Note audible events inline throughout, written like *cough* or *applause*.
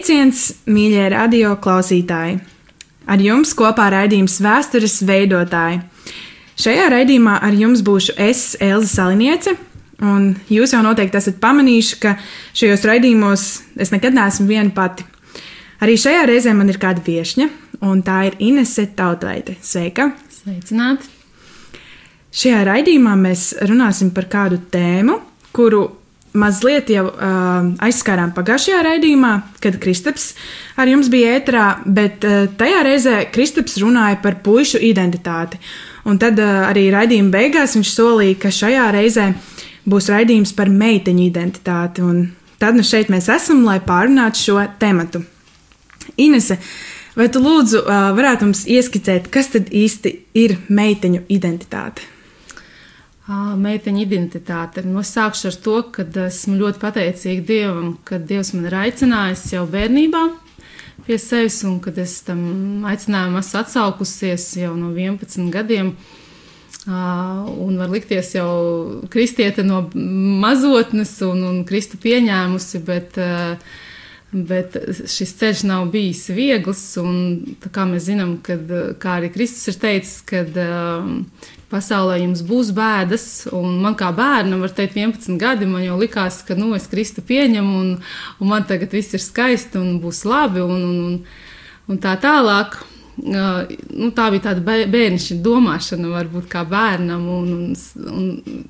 Sveiciens, mīļie radio klausītāji! Ar jums kopā raidījums Vēstures veidotāji. Šajā raidījumā ar jums būšu es, Elza Saliniece, un jūs jau noteikti esat pamanījuši, ka šajos raidījumos es nekad neesmu viena pati. Arī šajā reizē man ir kāda viesņa, un tā ir Inese Tautveite. Sveika! Sveicināti! Šajā raidījumā mēs runāsim par kādu tēmu, kuru mazliet jau uh, aizskārām pagājušajā raidījumā, kad Kristaps ar jums bija ētrā, bet uh, tajā reizē Kristaps runāja par puišu identitāti. Un tad uh, arī raidījuma beigās viņš solīja, ka šajā reizē būs raidījums par meiteņu identitāti. Un tad nu šeit mēs esam, lai pārunātu šo tematu. Inese, vai tu lūdzu uh, varētu mums ieskicēt, kas tad īsti ir meiteņu identitāte? Meiteņa identitāte. No sākšu ar to, ka esmu ļoti pateicīga Dievam, ka Dievs man ir aicinājis jau bērnībā pie sevis, un kad es tam aicinājumam esmu atsaukusies jau no 11 gadiem. Un var likties jau kristiete no mazotnes un, un kristu pieņēmusi, bet, bet šis ceļš nav bijis viegls. Un, kā mēs zinām, kad, kā arī Kristus ir teicis, kad pasaulē jums būs bēdas, un man kā bērnam, var teikt, 11 gadi, man jau likās, ka, nu, es Kristu pieņemu, un, un man tagad viss ir skaisti un būs labi, un, un, un, un tā tālāk. Uh, nu, tā bija tāda bērnišķa domāšana, varbūt kā bērnam, un, un, un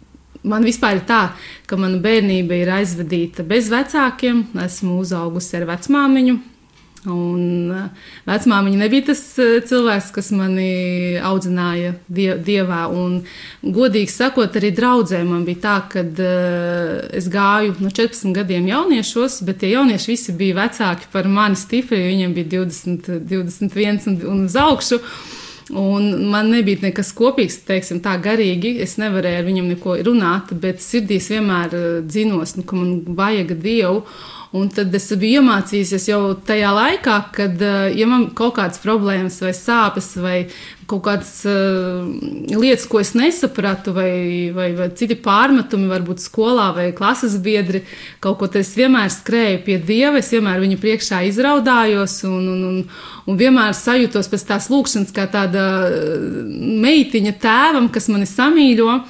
man vispār ir tā, ka mana bērnība ir aizvadīta bez vecākiem, esmu uzaugusi ar vecmāmiņu, Un eh, vecmāmiņa nebija tas eh, cilvēks, kas mani audzināja die, dievā. Un, godīgi sakot, arī draudzē man bija tā, ka uh, es gāju no 14 gadiem jauniešos, bet tie jaunieši visi bija vecāki par mani stipri. Viņiem bija 20, 21 un, un uz augšu. Un man nebija nekas kopīgs, teiksim, tā garīgi. Es nevarēju ar viņiem neko runāt, bet sirdīs vienmēr dzinos, nu, ka man vajag dievu. Un tad es biju iemācījusies jau tajā laikā, kad, eh, ja man kaut kādas problēmas, vai sāpes, vai kaut kādas uh, lietas, ko es nesapratu, vai, vai, vai citi pārmetumi, varbūt skolā vai klases biedri, kaut ko tas vienmēr skrēju pie dieva, es vienmēr viņu priekšā izraudājos un, un, un, un vienmēr sajūtos pēc tās lūkšanas kā tāda eh, meitiņa tēvam, kas mani samīļo.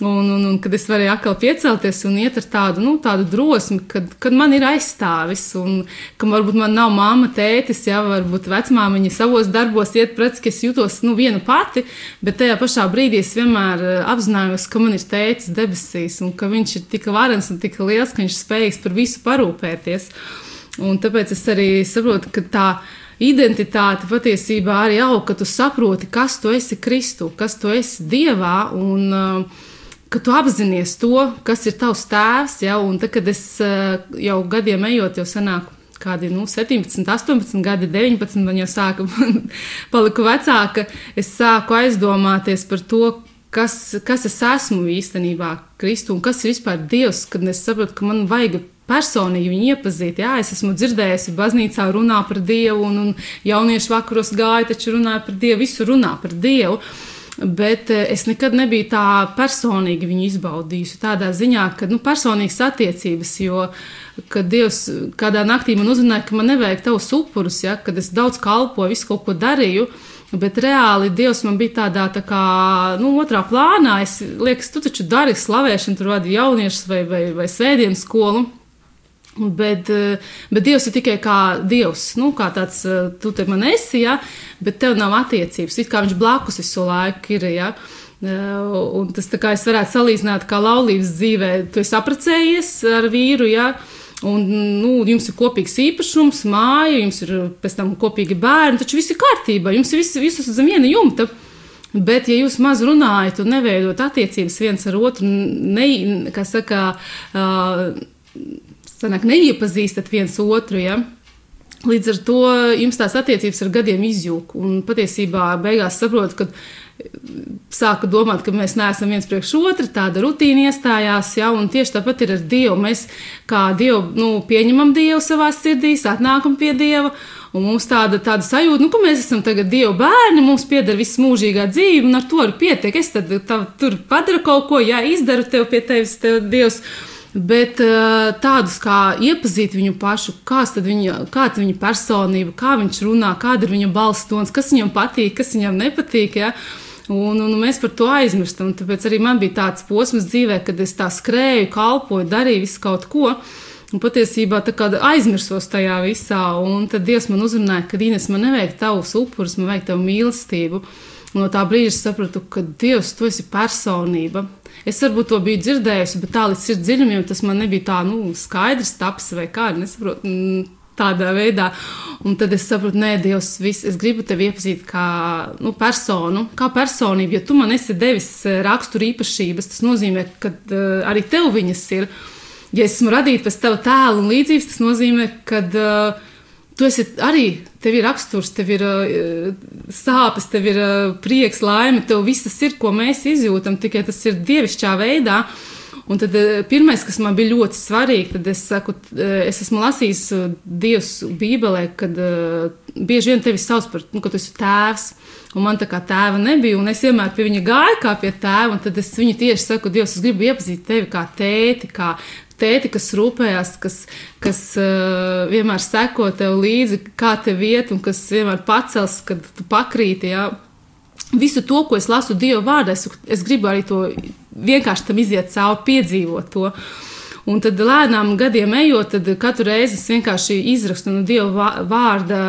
Un, un, un kad es varēju atkal piecelties un iet ar tādu, nu, tādu drosmi, kad, kad man ir aizstāvis, un ka varbūt man nav māma, tētis, ja varbūt vecmāmiņa savos darbos iet pretī, ka es jūtos nu, viena pati, bet tajā pašā brīdī es vienmēr eh, apzinājos, ka man ir tētis debesīs, un ka viņš ir tik varens un tik liels, ka viņš ir spējīgs par visu parūpēties. Un tāpēc es arī saprotu, ka tā identitāte patiesībā arī aug, ka tu saproti, kas tu esi Kristu, kas tu esi Dievā. Un, uh, ka tu apzinājies to, kas ir tavs tēvs. Ja, un tad, kad es eh, jau gadiem ejot, jau senāk. Kādi nu, 17, 18, gadi, 19, man jau sāka, *laughs* paliku vecāka. Es sāku aizdomāties par to, kas, kas es esmu īstenībā, Kristu, un kas ir vispār Dievs, kad es saprotu, ka man vajag personīgi viņu iepazīt. Jā, es esmu dzirdējusi, baznīcā runā par Dievu, un, un jauniešu vakaros gāja, taču runāja par Dievu, visu runā par Dievu bet eh, es nekad nebiju tā personīgi viņu izbaudījusi. Tādā ziņā, ka nu, personīgas attiecības, jo kad Dievs kādā naktī man uzrunāja, ka man nevajag tavus upurus, ja, kad es daudz kalpoju, visu kaut ko darīju. Bet reāli Dievs man bija tādā tā kā nu, otrā plānā. Es liekas, tu taču dari slavēšanu, tur vadi jauniešus vai, vai, vai svētdienas skolu. Bet, eh, bet Dievs ir tikai kā Dievs, nu, kā tāds, eh, tu te man esi, ja, bet tev nav attiecības. It kā viņš blakus visu laiku ir. Ja. Eh, un tas tā kā es varētu salīdzināt, kā laulības dzīvē, tu esi apprecējies ar vīru, ja, un nu, jums ir kopīgs īpašums, māja, jums ir pēc tam kopīgi bērni, taču viss ir kārtībā, jums ir viss, visus zem viena jumta. Bet, ja jūs maz runājat un neveidot attiecības viens ar otru, ne, kā saka, uh, sanāk, neiepazīstat viens otru. Ja? Līdz ar to jums tās attiecības ar gadiem izjūg. Un patiesībā beigās saprotu, ka sāka domāt, ka mēs neesam viens priekš otra, tāda rutīna iestājās, ja, un tieši tāpat ir ar Dievu. Mēs kā Dievu nu, pieņemam Dievu savā sirdī, atnākam pie Dieva. Un mums tāda, tāda sajūta, nu, ka mēs esam tagad Dieva bērni, mums pieder viss mūžīgā dzīve, un ar to arī pietiek. Es tad tā, tur padaru kaut ko, jā, izdaru tev pie tevis, tev Dievs. Bet uh, tādus kā iepazīt viņu pašu, ir viņa, kāda viņa personība, kā viņš runā, kāda ir viņa balss tons, kas viņam patīk, kas viņam nepatīk. Ja? Un, un mēs par to aizmirstam. Tāpēc arī man bija tāds posms dzīvē, kad es tā skrēju, kalpoju, darīju visu kaut ko. Un patiesībā aizmirsos tajā visā, un tad Dievs man uzrunāja, ka Inês, man nevajag tavus upurus, man vajag tavu mīlestību. Un no tā brīža sapratu, ka Dievs, tu esi personība. Es varbūt to biju dzirdējusi, bet tā līdz sirds dziļumiem tas man nebija tā nu, skaidrs, taps vai kā, nesaprotu. Mm, tādā veidā. Un tad es saprotu, nē, Dievs, vis, es gribu tevi iepazīt kā nu, personu, kā personību. Ja tu man esi devis eh, rakstura īpašības, tas nozīmē, ka uh, arī tev viņas ir. Ja esmu radīta pēc tava tēla un līdzības, tas nozīmē, ka uh, tu esi arī, tev ir raksturs, tev ir uh, sāpes, tev ir uh, prieks, laime, tev viss ir, ko mēs izjūtam, tikai tas ir dievišķā veidā. Un tad uh, pirmais, kas man bija ļoti svarīgi, tad es saku, es esmu lasījis Dievs Bībelē, kad bieži vien tevi sauc par, nu, ka tu esi tēvs. Un man tā kā tēva nebija, un es vienmēr pie viņa gāju kā pie tēva, tad es viņu tieši saku, Dievs, es gribu iepazīt tevi kā tēti, kā, tēti, kas rūpējās, kas, kas uh, vienmēr seko tev līdzi, kā tev iet, un kas vienmēr pacels, kad tu pakrīti. Jā. Visu to, ko es lasu Dieva vārdā, es, es gribu arī to vienkārši tam iziet cauri, piedzīvot to. Uh, Un tad lēnām gadiem ejot, tad katru reizi es vienkārši izrakstu no Dieva vārda,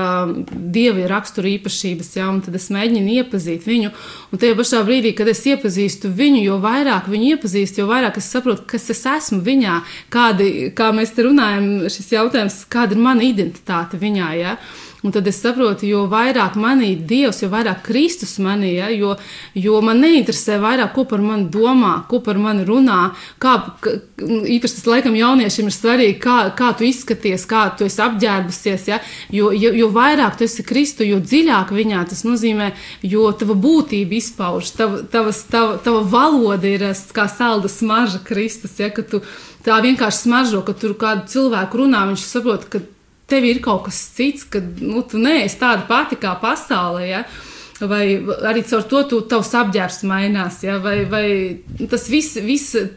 Dieva rakstura īpašības, ja, un tad es mēģinu iepazīt viņu. Un tajā pašā brīdī, kad es iepazīstu viņu, jo vairāk viņu iepazīstu, jo vairāk es saprotu, kas es esmu viņā, kādi, kā mēs te runājam, šis jautājums, kāda ir mana identitāte viņā. Ja. Un tad es saprotu, jo vairāk manī Dievs, jo vairāk Kristus manī, ja, jo, jo man neinteresē vairāk, ko par mani domā, ko par mani runā. Kā, ka, īpaši tas laikam jauniešiem ir svarīgi, kā, kā tu izskaties, kā tu esi apģērbusies. Ja, jo, jo, jo vairāk tu esi Kristu, jo dziļāk viņā tas nozīmē, jo tava būtība izpaužas, tava, tava, tava, tava valoda ir kā salda smarža Kristus. Ja, tu, tā vienkārši smaržo, ka tur kādu cilvēku runā, viņš saprot, ka tev ir kaut kas cits, ka nu, tu neesi tāda pati kā pasaulē. Ja? Vai arī caur to tu, tavs apģērbs mainās, ja? vai, vai tas viss,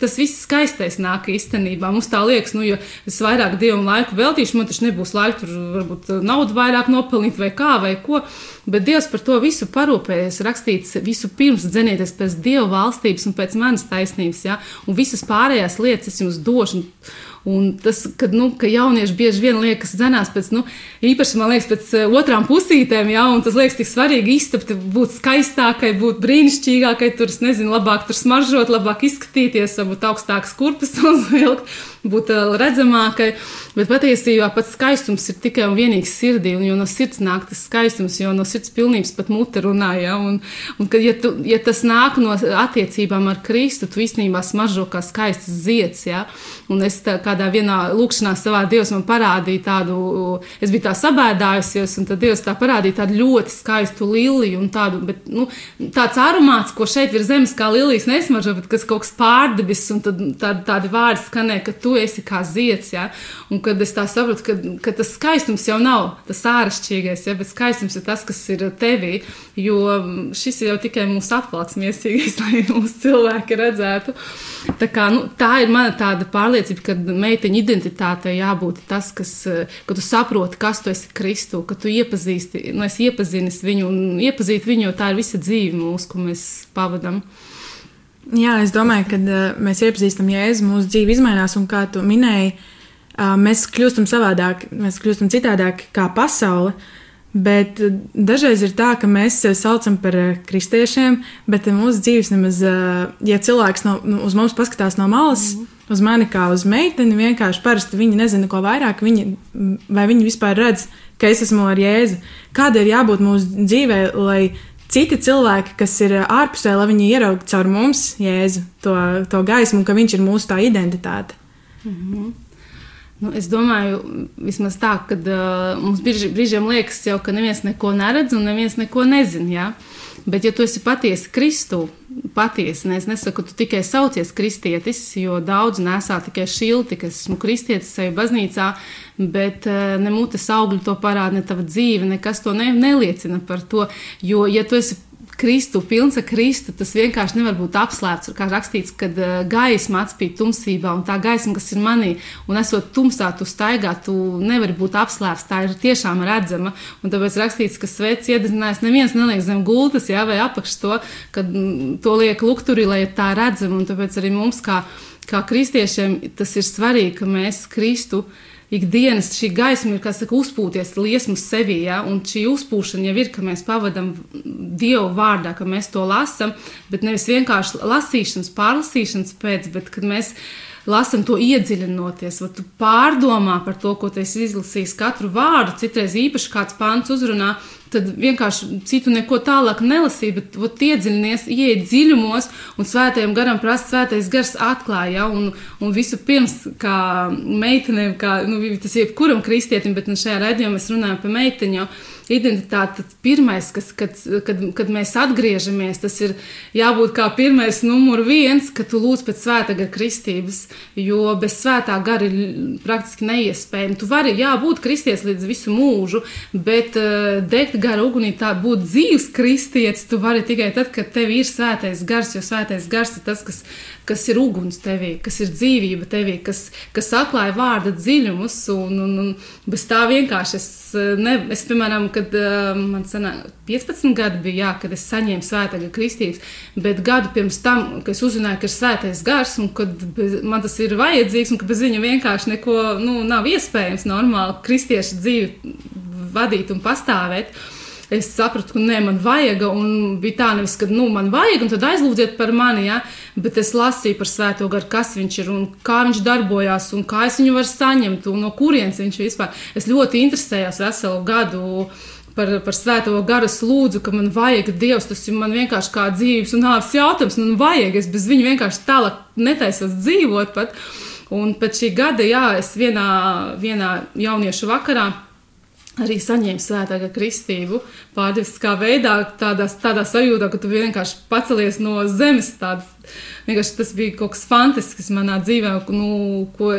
tas viss skaistais nāk īstenībā. Mums tā liekas, nu, jo es vairāk dievam laiku veltīšu, man taču nebūs laika tur varbūt naudu vairāk nopelnīt vai kā vai ko. Bet Dievs par to visu parūpējies, rakstīts visu pirms dzenieties pēc Dieva valstības un pēc manas taisnības, ja? un visas pārējās lietas es jums došu. Un tas, kad nu, ka jaunieši bieži vien liekas, zinās pēc, nu, īpaši man liekas, pēc uh, otrām pusītēm, ja, un tas liekas tik svarīgi iztapt, būt skaistākai, būt brīnišķīgākai, tur, nezinu, labāk tur smaržot, labāk izskatīties, būt augstākas kurpes *laughs* uzvilkt būt redzamākai. Bet patiesībā pats skaistums ir tikai un vienīgi sirdī, un jo no sirds nāk tas skaistums, jo no sirds pilnības pat mute runā. Ja? Un, un kad, ja, tu, ja tas nāk no attiecībām ar Kristu, tu īstenībā smaržo kā skaists zieds. Ja? Un es tā, kādā vienā lūkšanā savā Dievs man parādīja tādu, es biju tā sabēdājusies, un tad Dievs tā parādīja tādu ļoti skaistu liliju un tādu, bet, nu, tāds aromāts, ko šeit ir zemes kā lilijas nesmaržo, bet kas kaut kas pārdebis, un tad tādi, tādi vārdi skanē, ka tu esi kā zieds. Ja? Un kad es tā saprotu, ka, ka tas skaistums jau nav tas āršķirīgais, ja? bet skaistums ir tas, kas ir tevī. Jo šis ir jau tikai mūsu apvalks miesīgais, *laughs* lai mūsu cilvēki redzētu. Tā, kā, nu, tā ir mana tāda pārliecība, ka meiteņa identitātei jābūt tas, kas, ka tu saproti, kas tu esi Kristu, ka tu iepazīsti, nu, es iepazinu viņu un iepazīt viņu, jo tā ir visa dzīve mūsu, ko mēs pavadām. Jā, es domāju, ka uh, mēs iepazīstam Jēzu, mūsu dzīve mainās, un kā tu minēji, uh, mēs kļūstam savādāk, mēs kļūstam citādāk kā pasaule. Bet uh, dažreiz ir tā, ka mēs sevi saucam par kristiešiem, bet mūsu dzīves nemaz, ja cilvēks no, nu, uz mums paskatās no malas, mm. uz mani kā uz meiteni, vienkārši parasti viņi nezina ko vairāk, viņi, vai viņi vispār redz, ka es esmu ar Jēzu. Kāda ir jābūt mūsu dzīvē, lai citi cilvēki, kas ir ārpusē, lai viņi ieraugtu caur mums, Jēzu, to, to gaismu, ka viņš ir mūsu tā identitāte. Mm -hmm. Nu, es domāju, vismaz tā, ka uh, mums brīži, brīžiem liekas, jau, ka neviens neko neredz un neviens neko nezina. Ja? Bet, ja tu esi patiesi Kristu, patiesi, ne, es nesaku, tu tikai saucies kristietis, jo daudz nesā tikai šilti, kas esmu kristietis sevi baznīcā, bet uh, ne mutes augļi to parāda, ne tava dzīve, nekas to ne, neliecina par to. Jo, ja tu esi Kristu, pilns ar Kristu, tas vienkārši nevar būt apslēpts. Kā rakstīts, kad uh, gaisma atspīd tumsībā, un tā gaisma, kas ir manī, un esot tumsā, tu staigā, tu nevari būt apslēpts. Tā ir tiešām redzama. Un tāpēc rakstīts, ka sveiks iededzinājis, neviens neliek zem gultas, jā, vai apakš to, kad mm, to liek lukturī, lai tā redzama. Un tāpēc arī mums, kā, kā kristiešiem, tas ir svarīgi, ka mēs Kristu ikdienas šī gaisma ir, kā saka, uzpūties liesmu sevī, ja? un šī uzpūšana jau ir, ka mēs pavadam Dievu vārdā, ka mēs to lasam, bet nevis vienkārši lasīšanas, pārlasīšanas pēc, bet kad mēs lasam to iedziļinoties, vai tu pārdomā par to, ko tu esi izlasījis, katru vārdu, citreiz īpaši kāds pāns uzrunā, tad vienkārši citu neko tālāk nelasīja, bet ot, iedziļinies, ieiet dziļumos, un svētajam garam prasa svētais gars atklāja, ja, un, un visu pirms, kā meitenēm, kā, nu, tas ir jebkuram kristietim, bet nu, šajā redzījumā mēs runājam par meiteņu, identitāte, pirmais, kas, kad, kad, kad mēs atgriežamies, tas ir jābūt kā pirmais numur viens, ka tu lūdz pēc svētā gara kristības, jo bez svētā gara ir praktiski neiespējami. Tu vari, jā, būt kristies līdz visu mūžu, bet uh, degt gara ugunī tā būt dzīves kristietis, tu vari tikai tad, kad tev ir svētais gars, jo svētais gars ir tas, kas kas ir uguns tevī, kas ir dzīvība tevī, kas, kas atklāja vārda dziļumus. Un, un, un bez tā vienkārši es, ne, es piemēram, kad uh, man sanā, 15 gadi bija, jā, kad es saņēmu svētā kristības, bet gadu pirms tam, kad es uzzināju, ka ir svētais gars un ka man tas ir vajadzīgs un ka bez viņa vienkārši neko nu, nav iespējams normāli kristiešu dzīvi vadīt un pastāvēt. Uh, es sapratu, ka nē, man vajag, un bija tā nevis, ka, nu, man vajag, un tad aizlūdziet par mani, ja, bet es lasīju par svēto garu, kas viņš ir, un kā viņš darbojās, un kā es viņu varu saņemt, un no kurienes viņš vispār. Es ļoti interesējos veselu gadu par, par svēto garu. Lūdzu, ka man vajag Dievs, tas ir man vienkārši kā dzīves un nāves jautājums, man vajag, es bez viņa vienkārši tālāk netaisos dzīvot pat. Un pēc šī gada, jā, es vienā, vienā jauniešu vakarā arī saņēma svētākā kristību, pārdeviskā veidā, tādā, tādā sajūtā, ka tu vienkārši pacelies no zemes. Tāda, tas bija kaut kas fantastisks manā dzīvē, nu, ko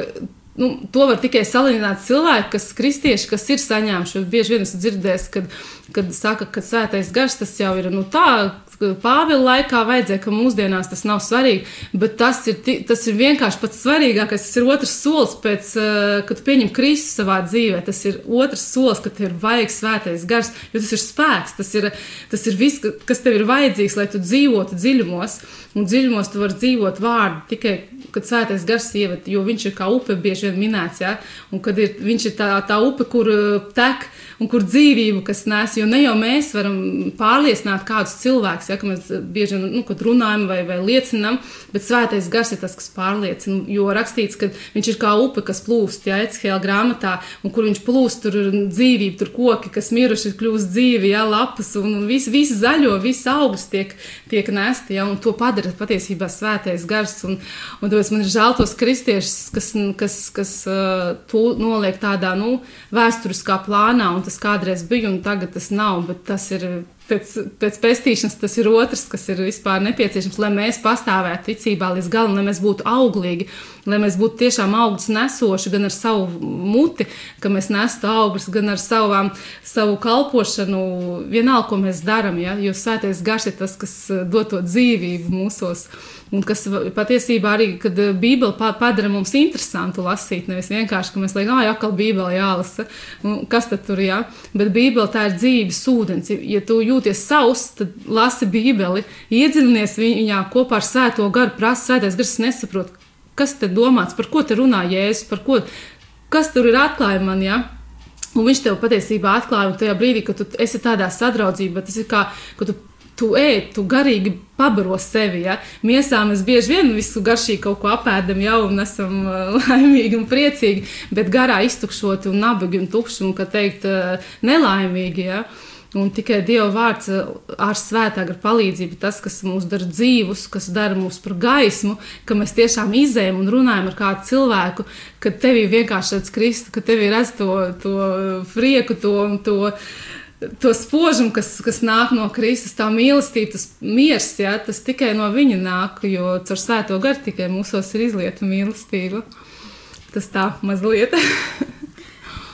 nu, to var tikai salīdzināt cilvēki, kas kristieši, kas ir saņēmuši. Bieži vien esmu dzirdējis, kad, kad saka, ka svētais gars tas jau ir nu, tā, Pāvila laikā vajadzēja, ka mūsdienās tas nav svarīgi, bet tas ir, tas ir vienkārši pats svarīgākais. Tas ir otrs solis, pēc, uh, kad pieņem Kristu savā dzīvē. Tas ir otrs solis, kad tev ir vajadzīgs svētais gars, jo tas ir spēks, tas ir, tas ir viss, kas tev ir vajadzīgs, lai tu dzīvotu dziļumos. Un dziļumos tu vari dzīvot vārdu tikai, kad svētais gars ievada, jo viņš ir kā upe bieži vien minēts, ja? un kad ir, viņš ir tā, tā upe, kur tek un kur dzīvību, kas nes, jo ne jau mēs varam pārliecināt kādus cilvēkus, ja, ka mēs bieži nu, runājam vai, vai liecinam, bet svētais gars ir tas, kas pārliecina, jo rakstīts, ka viņš ir kā upe, kas plūst, ja, Ecehēla grāmatā, un kur viņš plūst, tur ir dzīvība, tur koki, kas miruši ir kļūst dzīvi, ja, lapas, un, un viss vis zaļo, viss augsts tiek, tiek nesti, ja, un to padara patiesībā svētais gars, un, un tāpēc man ir žēl tos kristiešus, kas, kas, kas uh, to noliek tādā, nu, vēsturiskā plānā, un tas kādreiz bija, un tagad tas nav. Bet tas ir pēc, pēc pestīšanas, tas ir otrs, kas ir vispār nepieciešams, lai mēs pastāvētu ticībā līdz galam, lai mēs būtu auglīgi, lai mēs būtu tiešām augsts nesoši gan ar savu muti, ka mēs nestu augļus, gan ar savām, savu kalpošanu, vienalga, ko mēs darām. Ja? Jo svētais garš ir tas, kas dod to dzīvību mūsos. Un kas patiesībā arī, kad eh, Bībele padara mums interesantu lasīt, nevis vienkārši, ka mēs liekam, ah, atkal Bībele jālasa, un kas tad tur jā, bet Bībele tā ir dzīves ūdens. Ja tu jūties savs, tad lasi Bībeli, iedziļinies viņā kopā ar svēto garu, prasa svētais gars, nesaprot, kas te domāts, par ko te runā Jēzus, par ko, kas tur ir atklājumi man, jā. Un viņš tev patiesībā atklāja, un tajā brīdī, kad tu esi tādā sadraudzībā, tas ir kā, ka tu tu ēd, tu garīgi pabaro sevi. Ja? Miesā mēs bieži vien visu garšīgi kaut ko apēdam jau un esam *laughs* laimīgi un priecīgi, bet garā iztukšoti un nabagi un tukši un, kā teikt, nelaimīgi. Ja? Un tikai Dieva vārds ar svētā gara palīdzību, tas, kas mūs dara dzīvus, kas dara mūs par gaismu, ka mēs tiešām izējām un runājam ar kādu cilvēku, ka tevī vienkārši redz Kristu, ka tevī redz to, to prieku, to, to to spožumu, kas, kas nāk no Kristus, tā mīlestība, tas miers, ja, tas tikai no viņa nāk, jo caur svēto garu tikai mūsos ir izlieta mīlestība. Tas tā mazliet. *laughs*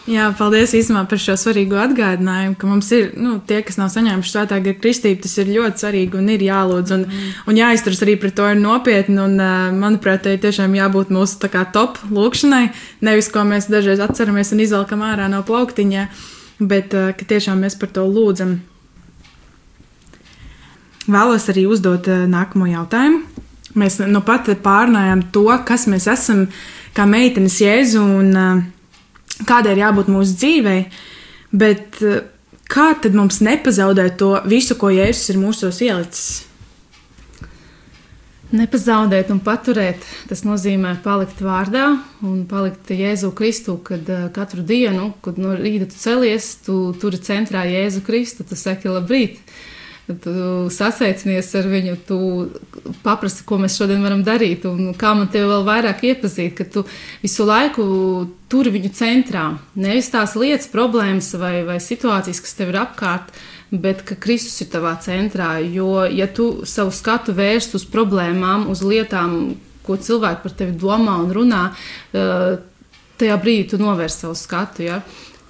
Jā, paldies īstenībā par šo svarīgo atgādinājumu, ka mums ir, nu, tie, kas nav saņēmuši svētā gara kristību, tas ir ļoti svarīgi un ir jālūdz un, mm. un jāizturas arī pret to nopietni. Un, manuprāt, tai tiešām jābūt mūsu kā top lūkšanai, nevis ko mēs dažreiz atceramies un izvelkam ārā no plauktiņa, bet ka tiešām mēs par to lūdzam. Vēlos arī uzdot nākamo jautājumu. Mēs nu pat pārnājām to, kas mēs esam kā meitenes Jēzu un uh, kādai ir jābūt mūsu dzīvei, bet eh, kā tad mums nepazaudēt to visu, ko Jēzus ir mūsos ielicis? Nepazaudēt un paturēt, tas nozīmē palikt vārdā un palikt Jēzu Kristu, kad uh, katru dienu, kad no rīta tu celies, tu turi centrā Jēzu Kristu, tu saki labrīt. Uh, tu sasveicinies ar viņu, tu paprasti, ko mēs šodien varam darīt, un kā man te vēl vairāk iepazīt, ka tu visu laiku turi viņu centrā. Nevis tās lietas, problēmas vai, vai situācijas, kas tev ir apkārt, bet ka Kristus ir tavā centrā. Jo, ja tu savu skatu vērst uz problēmām, uz lietām, ko cilvēki par tevi domā un runā, eh, tajā brīdī tu novērsi savu skatu. Ja?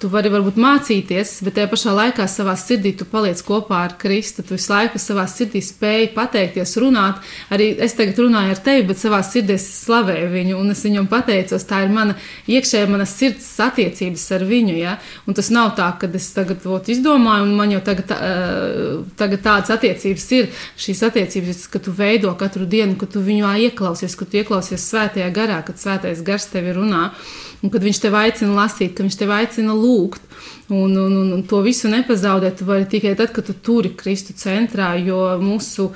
Tu vari varbūt mācīties, bet tajā pašā laikā savā sirdī tu paliec kopā ar Kristu. Tu visu laiku savā sirdī spēji pateikties, runāt. Arī es tagad runāju ar tevi, bet savā sirdī es slavēju viņu un es viņam pateicos. Tā ir mana iekšējā, mana sirds attiecības ar viņu. Ja? Un tas nav tā, ka es tagad ot, izdomāju, un man jau tagad, uh, tagad tādas attiecības ir. Šīs attiecības, ka tu veido katru dienu, ka tu viņu ieklausies, ka tu ieklausies svētajā garā, kad svētais gars tevi runā. Un kad viņš tev aicina lasīt, kad viņš tev aicina lūgt, un, un, un, un to visu nepazaudēt, tu vari tikai tad, kad tu turi Kristu centrā, jo mūsu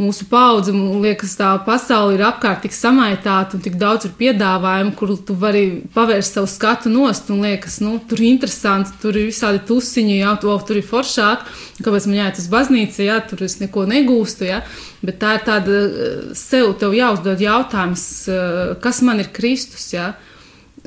mūsu paudze, man liekas, tā pasaule ir apkārt tik samaitāta un tik daudz ir piedāvājumu, kur tu vari pavērst savu skatu nost un liekas, nu, tur ir interesanti, tur ir visādi tusiņi, jā, to, tur ir foršāk, kāpēc man jāiet uz baznīcu, jā, tur es neko negūstu, jā, bet tā ir tāda sev tev jāuzdod jautājums, kas man ir Kristus, jā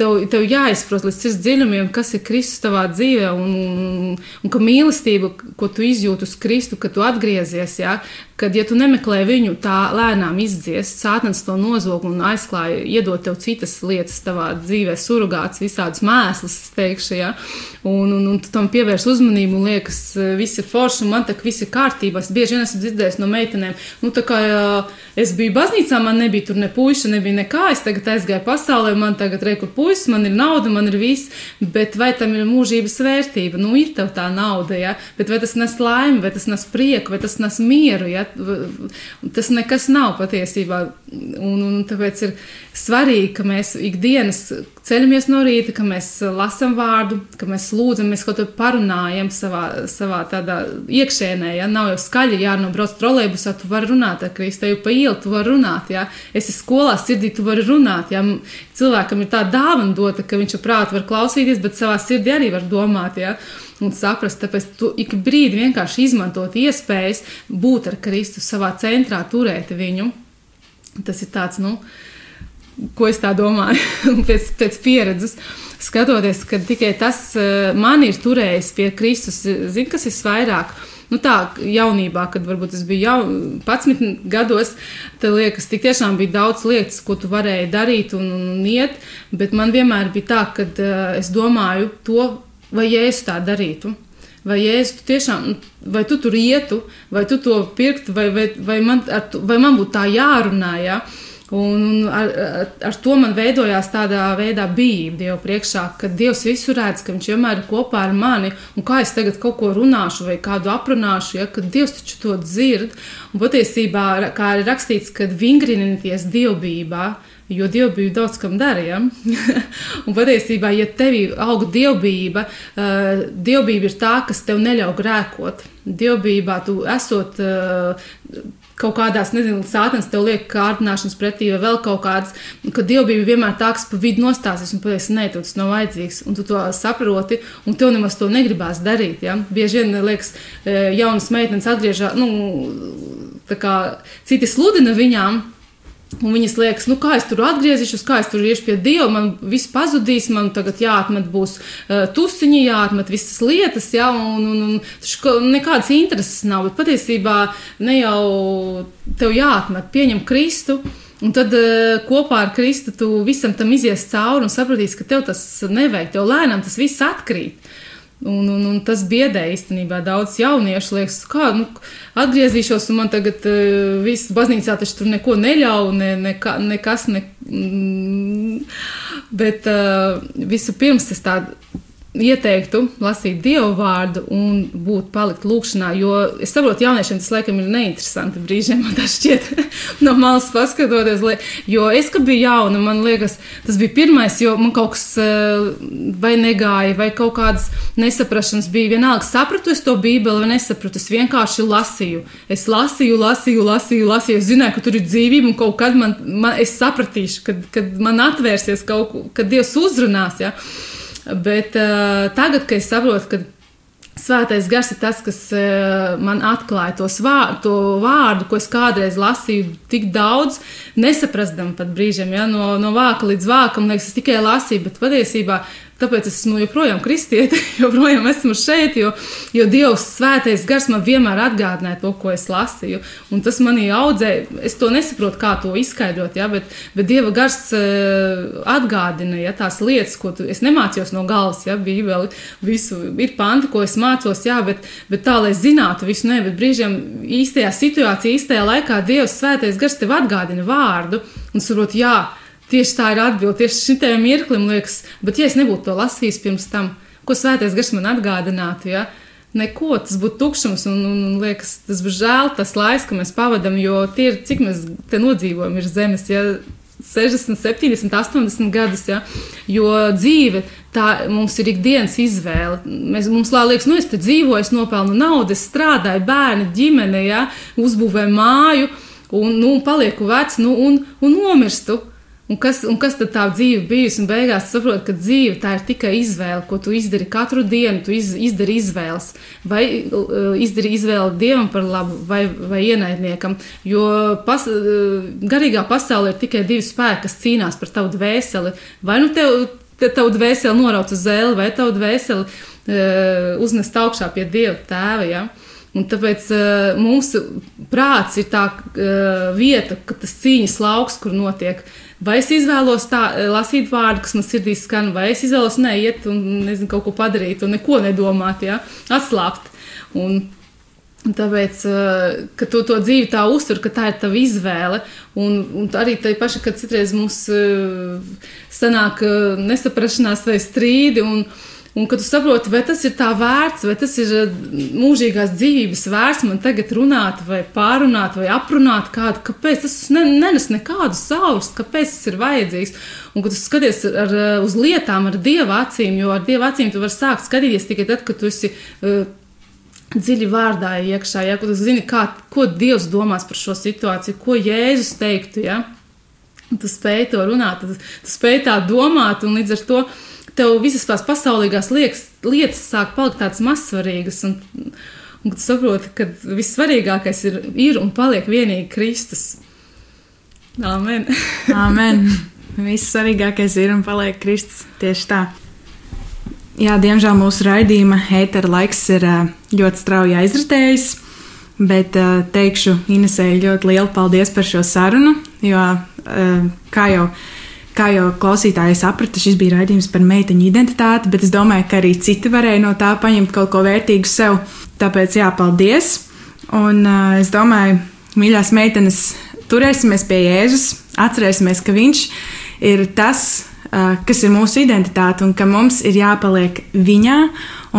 tev, tev jāizprot līdz sirds dziļumiem, kas ir Kristus tavā dzīvē, un, un, un ka mīlestība, ko tu izjūti uz Kristu, ka tu atgriezies, ja, kad, ja tu nemeklē viņu, tā lēnām izdzies, sātans to nozog un aizklāja, iedot tev citas lietas tavā dzīvē, surrogāts, visādas mēslas, es teikšu, ja, un, un, un tu tam pievērs uzmanību un liekas, viss ir forši, un man tā, viss ir kārtībā. Es bieži vien esmu dzirdējis no meitenēm, nu, tā kā es biju baznīcā, man nebija tur ne puiša, nebija nekā, es tagad aizgāju pasaulē, man tagad rekur puisis, man ir nauda, man ir viss, bet vai tam ir mūžības vērtība? Nu, ir tev tā nauda, ja, bet vai tas nes laimi, vai tas nes prieku, vai tas nes mieru, ja, tas nekas nav patiesībā. Un, un tāpēc ir svarīgi, ka mēs ikdienas ceļamies no rīta, ka mēs lasām vārdu, ka mēs lūdzam, mēs kaut ko parunājam savā, savā tādā iekšēnē. Ja? Nav jau skaļi jānobrauc trolēbusā, tu vari runāt ar Kristu, jau pa ielu tu vari runāt. Ja? Esi skolā, sirdī tu vari runāt. Ja? Cilvēkam ir tā dāvana dota, ka viņš ar prātu var klausīties, bet savā sirdī arī var domāt. Ja? un saprast. Tāpēc tu ik brīdi vienkārši izmantot iespējas būt ar Kristu savā centrā, turēt viņu. Tas ir tāds, nu, ko es tā domāju *laughs* pēc, pēc pieredzes. Skatoties, ka tikai tas eh, man ir turējis pie Kristus, zinu, kas ir vairāk. Nu, tā jaunībā, kad varbūt es biju jau 11 gados, tad liekas, tik tiešām bija daudz lietas, ko tu varēji darīt un, un iet, bet man vienmēr bija tā, ka uh, es domāju to, vai Jēzus tā darītu. Vai Jēzus tu tiešām, vai tu tur ietu, vai tu to pirktu, vai, vai, vai, man, tu, vai man būtu tā jārunā. Ja? Un, un ar, ar, to man veidojās tādā veidā bijība Dieva priekšā, ka Dievs visu redz, ka Viņš vienmēr ir kopā ar mani, un kā es tagad kaut ko runāšu vai kādu aprunāšu, ja, Dievs taču to dzird. Un patiesībā, kā ir rakstīts, kad vingrināties dievbijībā, Jo dievbijība daudz kam dara. Ja? *laughs* un patiesībā, ja tevī aug dievbijība, uh, dievbijība ir tā, kas tev neļauj grēkot. Dievbijībā tu esot. Uh, kaut kādās, nezinu, sātnes tev liek kārdināšanas pretī vai vēl kaut kādas, ka dievbijība vienmēr tā, kas pa vidu nostāsies un pateiks, nē, tas nav vajadzīgs, un tu to saproti, un tev nemaz to negribās darīt, ja? Bieži vien, liekas, jaunas meitenes atgriežas, nu, tā kā citi sludina viņām, Un viņas liekas, nu, kā es tur atgriezīšos, kā es tur iešu pie Dieva, man viss pazudīs, man tagad jāatmet būs uh, tusiņi, jāatmet visas lietas, jā, un, un, un taču nekādas intereses nav. Bet patiesībā ne jau tev jāatmet, pieņem Kristu Un tad uh, kopā ar Kristu tu visam tam izies cauri un sapratīsi, ka tev tas nevajag, tev lēnām tas viss atkrīt. Un, un, un tas biedē īstenībā daudz jauniešu. Liekas, kā nu, atgriezīšos, un man tagad uh, viss baznīcā taču tur neko neļauj, ne, ne, nekas. Ne, mm, bet uh, visu pirms es tādu ieteiktu lasīt dievu vārdu un būt palikt lūkšanā, jo es saprotu, jauniešiem tas laikam ir neinteresanti brīžiem, man tas šķiet *laughs* no malas paskatoties, jo es, kad biju jauna, man liekas, tas bija pirmais, jo man kaut kas eh, vai negāja, vai kaut kādas nesaprašanas bija, vienalga sapratu es to bībeli vai nesapratu, es vienkārši lasīju, es lasīju, lasīju, lasīju, lasīju, es zināju, ka tur ir dzīvība un kaut kad man, man es sapratīšu, kad, kad man atvērsies kaut, kad Dievs uzrunās, ja, Bet uh, tagad, kad es saprotu, ka Svētais gars ir tas, kas uh, man atklāja tos vārdu, to vārdu, ko es kādreiz lasīju tik daudz, nesaprastam pat brīžiem, ja, no, no vāka līdz vākam, liekas, es tikai lasīju, bet patiesībā Tāpēc es esmu joprojām kristieti, *laughs* joprojām esmu šeit, jo, jo Dievs svētais gars man vienmēr atgādināja to, ko es lasīju. Un tas manī audzēja, es to nesaprotu, kā to izskaidrot, ja, bet, bet Dieva gars uh, atgādina ja, tās lietas, ko tu, es nemācījos no galvas, ja, bībeli, visu, ir panti, ko es mācos, jā, bet, bet tā, lai zinātu visu, ne, bet brīžiem īstajā situācijā, īstajā laikā Dievs svētais gars tev atgādina vārdu un saprot, jā, Tieši tā ir atbilde, tieši šitajam mirklim liekas, bet ja es nebūtu to lasījis pirms tam, ko svētais gars man atgādinātu, ja? neko, tas būtu tukšums un, un, un liekas, tas būtu žēl tas laiks, ko mēs pavadam, jo tie ir, cik mēs te nodzīvojam, ir zemes, ja 60, 70, 80 gadus, ja? jo dzīve tā mums ir ikdienas izvēle. Mēs, mums liekas, nu es te dzīvoju, es nopelnu naudu, es strādāju, bērni, ģimene, ja? uzbūvēju māju un nu, palieku vecs nu, un, un nomirstu. Un kas, un kas tad tā dzīve bijusi? Un beigās saproti, ka dzīve tā ir tikai izvēle, ko tu izdari katru dienu. Tu iz, izdari izvēles, vai uh, izdari izvēli dievam par labu, vai, vai ienaidniekam. Jo pas, uh, garīgā pasaulē ir tikai divi spēki, kas cīnās par tavu dvēseli. Vai nu tev, te, tavu dvēseli norauc uz zēli, vai tavu dvēseli uh, uznest augšā pie dieva tēva. Ja? Un tāpēc uh, mūsu prāts ir tā uh, vieta, ka tas cīņas lauks, kur notiek. Uh, Vai es izvēlos tā, eh, lasīt vārdu, kas man sirdī skan, vai es izvēlos neiet un nezinu, kaut ko padarīt un neko nedomāt, ja? atslāpt. Un, tāpēc, eh, ka tu to dzīvi tā uztver, ka tā ir tava izvēle, un, un arī tā paša, kad citreiz mums eh, sanāk nesaprašanās vai strīdi, un, Un kad tu saproti, vai tas ir tā vērts, vai tas ir eh, mūžīgās dzīvības vērts man tagad runāt, vai pārunāt, vai aprunāt kādu, kāpēc tas ne, nenes nekādu savus, kāpēc tas ir vajadzīgs. Un kad tu skaties ar, eh, uz lietām ar dieva acīm, jo ar dieva acīm tu vari sākt skatīties tikai tad, kad tu esi. Uh, dziļi vārdā iekšā, ja tu zini, kā, ko Dievs domās par šo situāciju, ko Jēzus teiktu. Ja? Tu spēj to runāt, tu, tu spēj tā domāt, un līdz ar to uh, tev visas tās pasaulīgās liekas, lietas sāk palikt tādas mazsvarīgas. Un, un tu saproti, ka vissvarīgākais ir, ir un paliek vienīgi Kristus. Amen. Amen. *laughs* Viss svarīgākais ir un paliek Kristus. Tieši tā. Jā, diemžēl mūsu raidījuma ētera laiks ir ļoti strauji aizritējis, bet teikšu Inesē ļoti lielu paldies par šo sarunu, jo, kā jau Kā jau klausītāji saprata, šis bija raidījums par meiteņu identitāti, bet es domāju, ka arī citi varēja no tā paņemt kaut ko vērtīgu sev. Tāpēc jā, paldies! Un uh, es domāju, mīļās meitenes, turēsimies pie Jēzus, atcerēsimies, ka Viņš ir tas, uh, kas ir mūsu identitāte, un ka mums ir jāpaliek Viņā,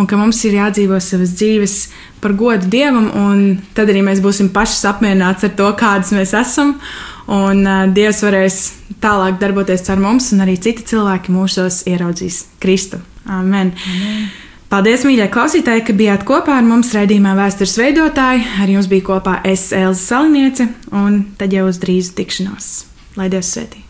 un ka mums ir jādzīvo savas dzīves par godu Dievam, un tad arī mēs būsim paši apmierināti ar to, kādas mēs esam un uh, Dievs varēs tālāk darboties ar mums, un arī citi cilvēki mūsos ieraudzīs Kristu. Amen! Amen. Paldies, mīļie klausītāji, ka bijāt kopā ar mums raidījumā Vēstures veidotāji. Ar jums bija kopā es, Elza Saliniece, un tad jau uz drīzu tikšanos. Lai Dievs svētī!